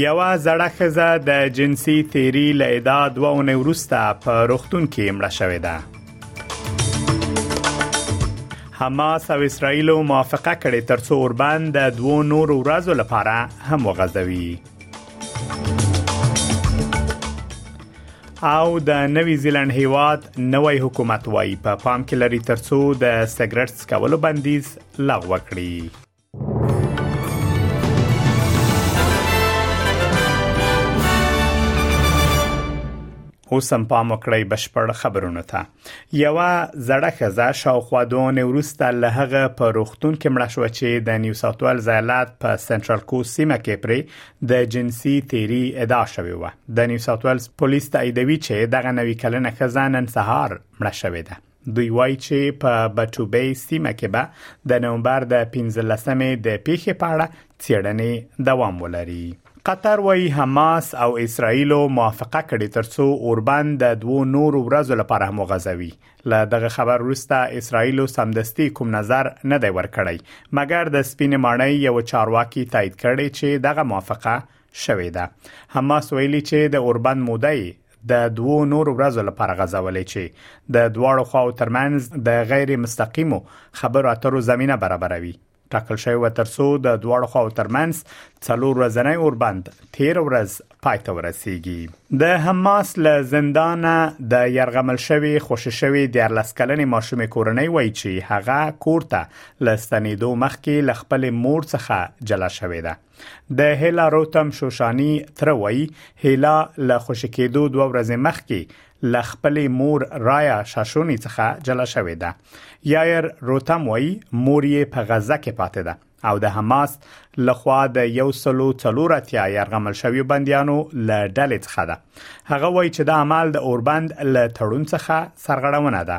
یو زړه خزه د جنسي تیری له ادا دوه اونۍ وروسته په روختون کې مړه شوې ده حماس او اسرایل موافقه کړې ترڅو اوربند د دوه نورو ورځو لپاره هم وغځوي او د نوی زیلند هیواد نوی حکومت وایي په پا پام کې لري ترڅو د سګرټ څکولو بندیز لغوه کړي اوس هم پام وکړئ بشپړ خبرونه ته یوه زړه خزه شاوخوا دوه وروسته له هغه په روختون کې مړه شو چې د نیو ساوت ویلز ایالت په سنټرال کو سیمه کې پرې د جنسي تیری ادعا شوې و د نیو ساوت ویلز پولیس تاییدوي چې دغه نوي کلنه خزه نن سهار مړه شوې ده دوی وایي چې په بټوبې سیمه کې به د نومبر د 15مې د پیښې په اړه چیړنې دوام ولري قطر وایي حماس او اسرائیل موافقه کړې ترڅو اوربند د دوو نورو ورځو لپاره هم وغځوي له دغه خبر وروسته اسرائیل سمدستي کوم نظر نه دی ورکړی مګر د سپین ماڼۍ یو چارواکي تایید کړي چې دغه موافقه شوې ده حماس ویلي چې د اوربند موده د دوو نورو ورځو لپاره غځولې چې د دواړو خواو ترمنځ د غیر مستقیمو خبرو اترو زمينه برابروي ټاکل شوی و ترڅو د دواړو خواو ترمنځ څلور ورځې اوربند تیر ورځ پای ته ورسیږي د حماس له زندانه د يرغمل شوی خوشی شوی د 14 کلنې ماشومې کورنۍ وایي چې هغه کورته لستنیدو مخکې ل خپل مور څخه جلا شوې ده د هیلا روتم شوشانی تر وای هیلا له خوشی کېدو دوه ورځې مخکې له خپلې مور رایا شاشونی څخه جلا شوې ده یایر روتم وای مور یې په غزه کې پاتې ده او د حماس لخوا د یو سلو څلور اتیا یرغمل شوی بندیانو له ډلې څخه ده هغه وای چې دا عمل د اوربند له تړون څخه سرغړونه ده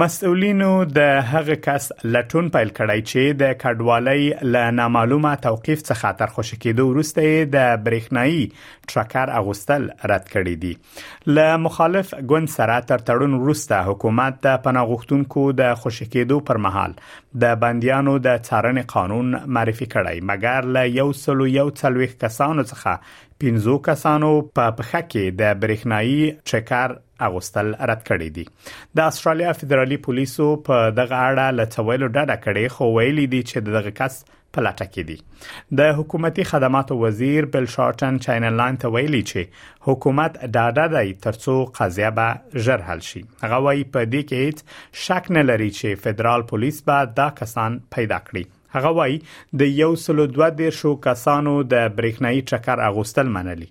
مسؤلینو د هغه کس لټون پیل کړی چې د کډوالۍ له نامعلومه توقيف څخه تر خوشی کېدو وروسته د برېښنایی ټرکر اغوستل رد کړی دی له مخالف ګوند سره تر تړون وروسته حکومت د پناغښتونکو د خوشی کېدو پر مهال د بنديانو د څارنې قانون معرفي کړی مګر له یو سلو یو څلويخ کسانو څخه 15 کسانو په پخه کې د برېښنایی ټرکر اغوستل رد کړی دی د استرالیا فدرالي پولیسو په دغه اړه لڅویلو ډډه کړې خو ویلي دي چې دغه کس په لټه کې دي د حکومتي خدماتو وزیر بل شارټن چینل لاین ته ویلي چې حکومت ډاډه دی ترڅو قضیه به ژر حل شي هغه وایي په دې کې هیڅ شک نه لري چې فدرال پولیس به دا کسان پیدا کړي هغه وایي د یو سلو دوه دیرشو کسانو د برېښنایی ټکر اغوستل منلي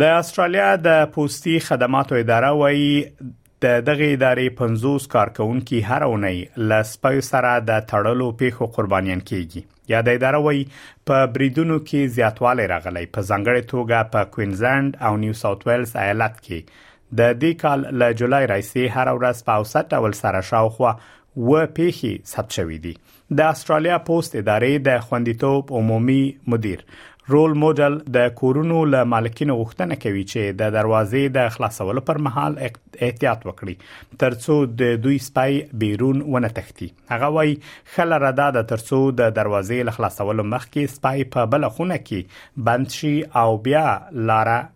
د استرالیا د پوستی خدماتو اداره وایي د دغه ادارې 50 کارکونکو هر اونۍ لس په سره د تړلو پیښو قربانیان کیږي یا د اداره وایي په بریدونو کې زیاتوالی راغلی په ځنګړې توګه په کوینزلند او نیو ساوث ویلز ایالت کې د دې کال له جولای راځي هر ورځ په اوسط ډول سره شاوخوا و پیښې ثبت شوې دي د استرالیا پوست ادارې د خوندیتوب عمومي مدیر رول موډل د کورونو له مالکینو غوښتنه کوي چې د دروازې د خلاصولو پر مهال احتیاط وکړي ترڅو د دوی سپای بیرون ونه تختی هغه وایي خل ردا د ترڅو د دروازې له خلاصولو مخکې سپای په بل خونه کې بند شي او بیا لاره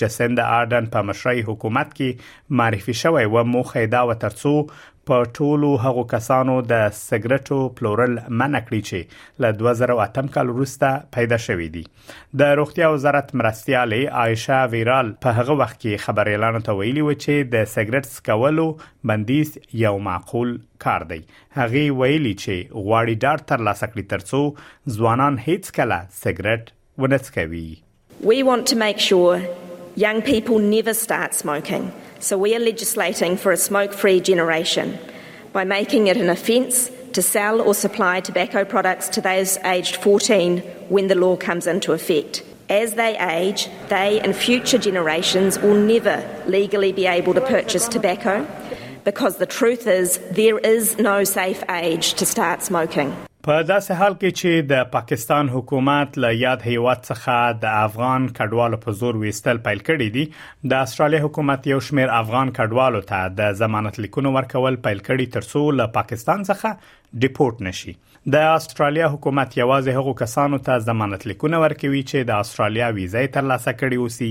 جسند آردن په مشرۍ حکومت کې معرفي شوی و موخه دا و ترڅو په ټولو هغو کسانو د سګرټو پلورل منع کړی چې له 2008 کال وروسته پیدا شوې دي د روغتیا وزارت مرستيالې عائشه ویرال په هغه وخت کې خبريالانو ته ویلي و چې د سګرټ سکولو بندیز یو معقول کار دی هغه ویلي چې غواړي ډار تر لاسه کړی ترڅو ځوانان هیڅ کله سګرټ ونه څکوي We want to make sure young people never start smoking, so we are legislating for a smoke free generation by making it an offence to sell or supply tobacco products to those aged 14 when the law comes into effect. As they age, they and future generations will never legally be able to purchase tobacco because the truth is there is no safe age to start smoking. په داسې حال کې چې د پاکستان حکومت له یاد هیواد څخه د افغان کډوالو په زور ویستل پیل کړي دي د استرالیا حکومت یو شمیر افغان کډوالو ته د ضمانت لیکونو ورکول پیل کړي ترڅو له پاکستان څخه ډیپورت نشي د استرالیا حکومت یوازې هغو کسانو ته ضمانت لیکونه ورکوي چې د استرالیا ویزه ترلاسه کړې اوسي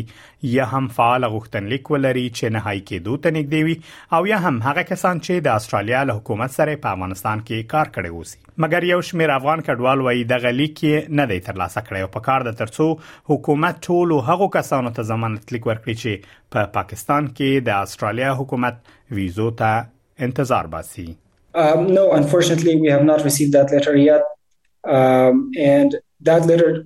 یا هم فعال غوښتنلیک ولري چې نهایی کېدو ته نږدې وي او یا هم هغه کسان چې د استرالیا له حکومت سره په افغانستان کې کار کړی اوسي مګر یو شمیر افغان کډوال وایي د غلیک نه دی ترلاسه کړی او په کار د ترڅو حکومت ټول هغو کسانو ته ضمانت لیک ورکړي چې په پا پاکستان کې د استرالیا حکومت ویزو ته انتظار باسي Um, no, unfortunately, we have not received that letter yet. Um, and that letter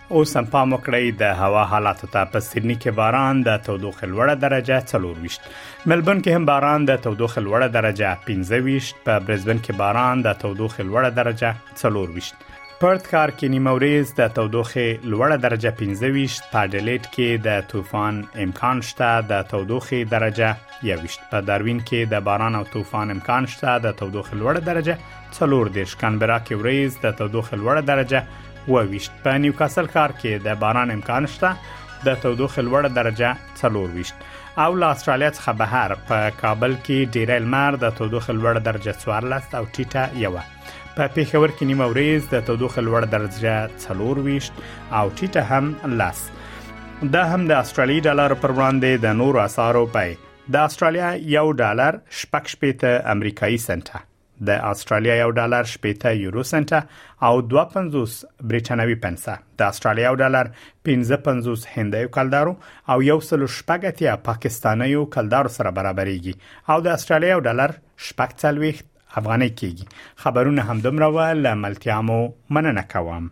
اوس هم پام وکړئ د هوا حالاتو ته په سیدنی کې باران د تودوخې لوړه درجه 24 ملبون کې هم باران د تودوخې لوړه درجه 15 په برزبن کې باران د تودوخې لوړه درجه 24 پرت ښار کې نیمه ورځ د تودوخې لوړه درجه 15 په اډلیټ کې د طوفان امکان شته د تودوخې درجه 21 په داروین کې د باران او طوفان امکان شته د تودوخې لوړه درجه 14 کانبرا کې ورځ د تودوخې لوړه درجه وویشت په نیوکاسل ښار کې د باران امکان شته د تودوخې لوړه درجه 24 او له استرالیا څخه بهر په کابل کې ډیری لمر د تودوخې لوړه درجه 14 او ټیټه یوه په پیښور کې نیمه ورځ د تودوخې لوړه درجه 24 او ټیټه هم لاس دا هم د استرالی ډالر پر وړاندې د نورو اسعارو پای د استرالیا یو ډالر شپږ شپېته امریکایي سنټه د استرالیا یو ډالر شپېته یورو سنت او 250 بریټانوي پنسه د استرالیا یو ډالر 1550 هندۍ کلدارو او یو سل شپږتیا پاکستاني کلدارو سره برابرېږي او د استرالیا یو ډالر شپږ څلويخت افغانۍ کېږي خبرونه همدومره و لاملتيامو مننه کوم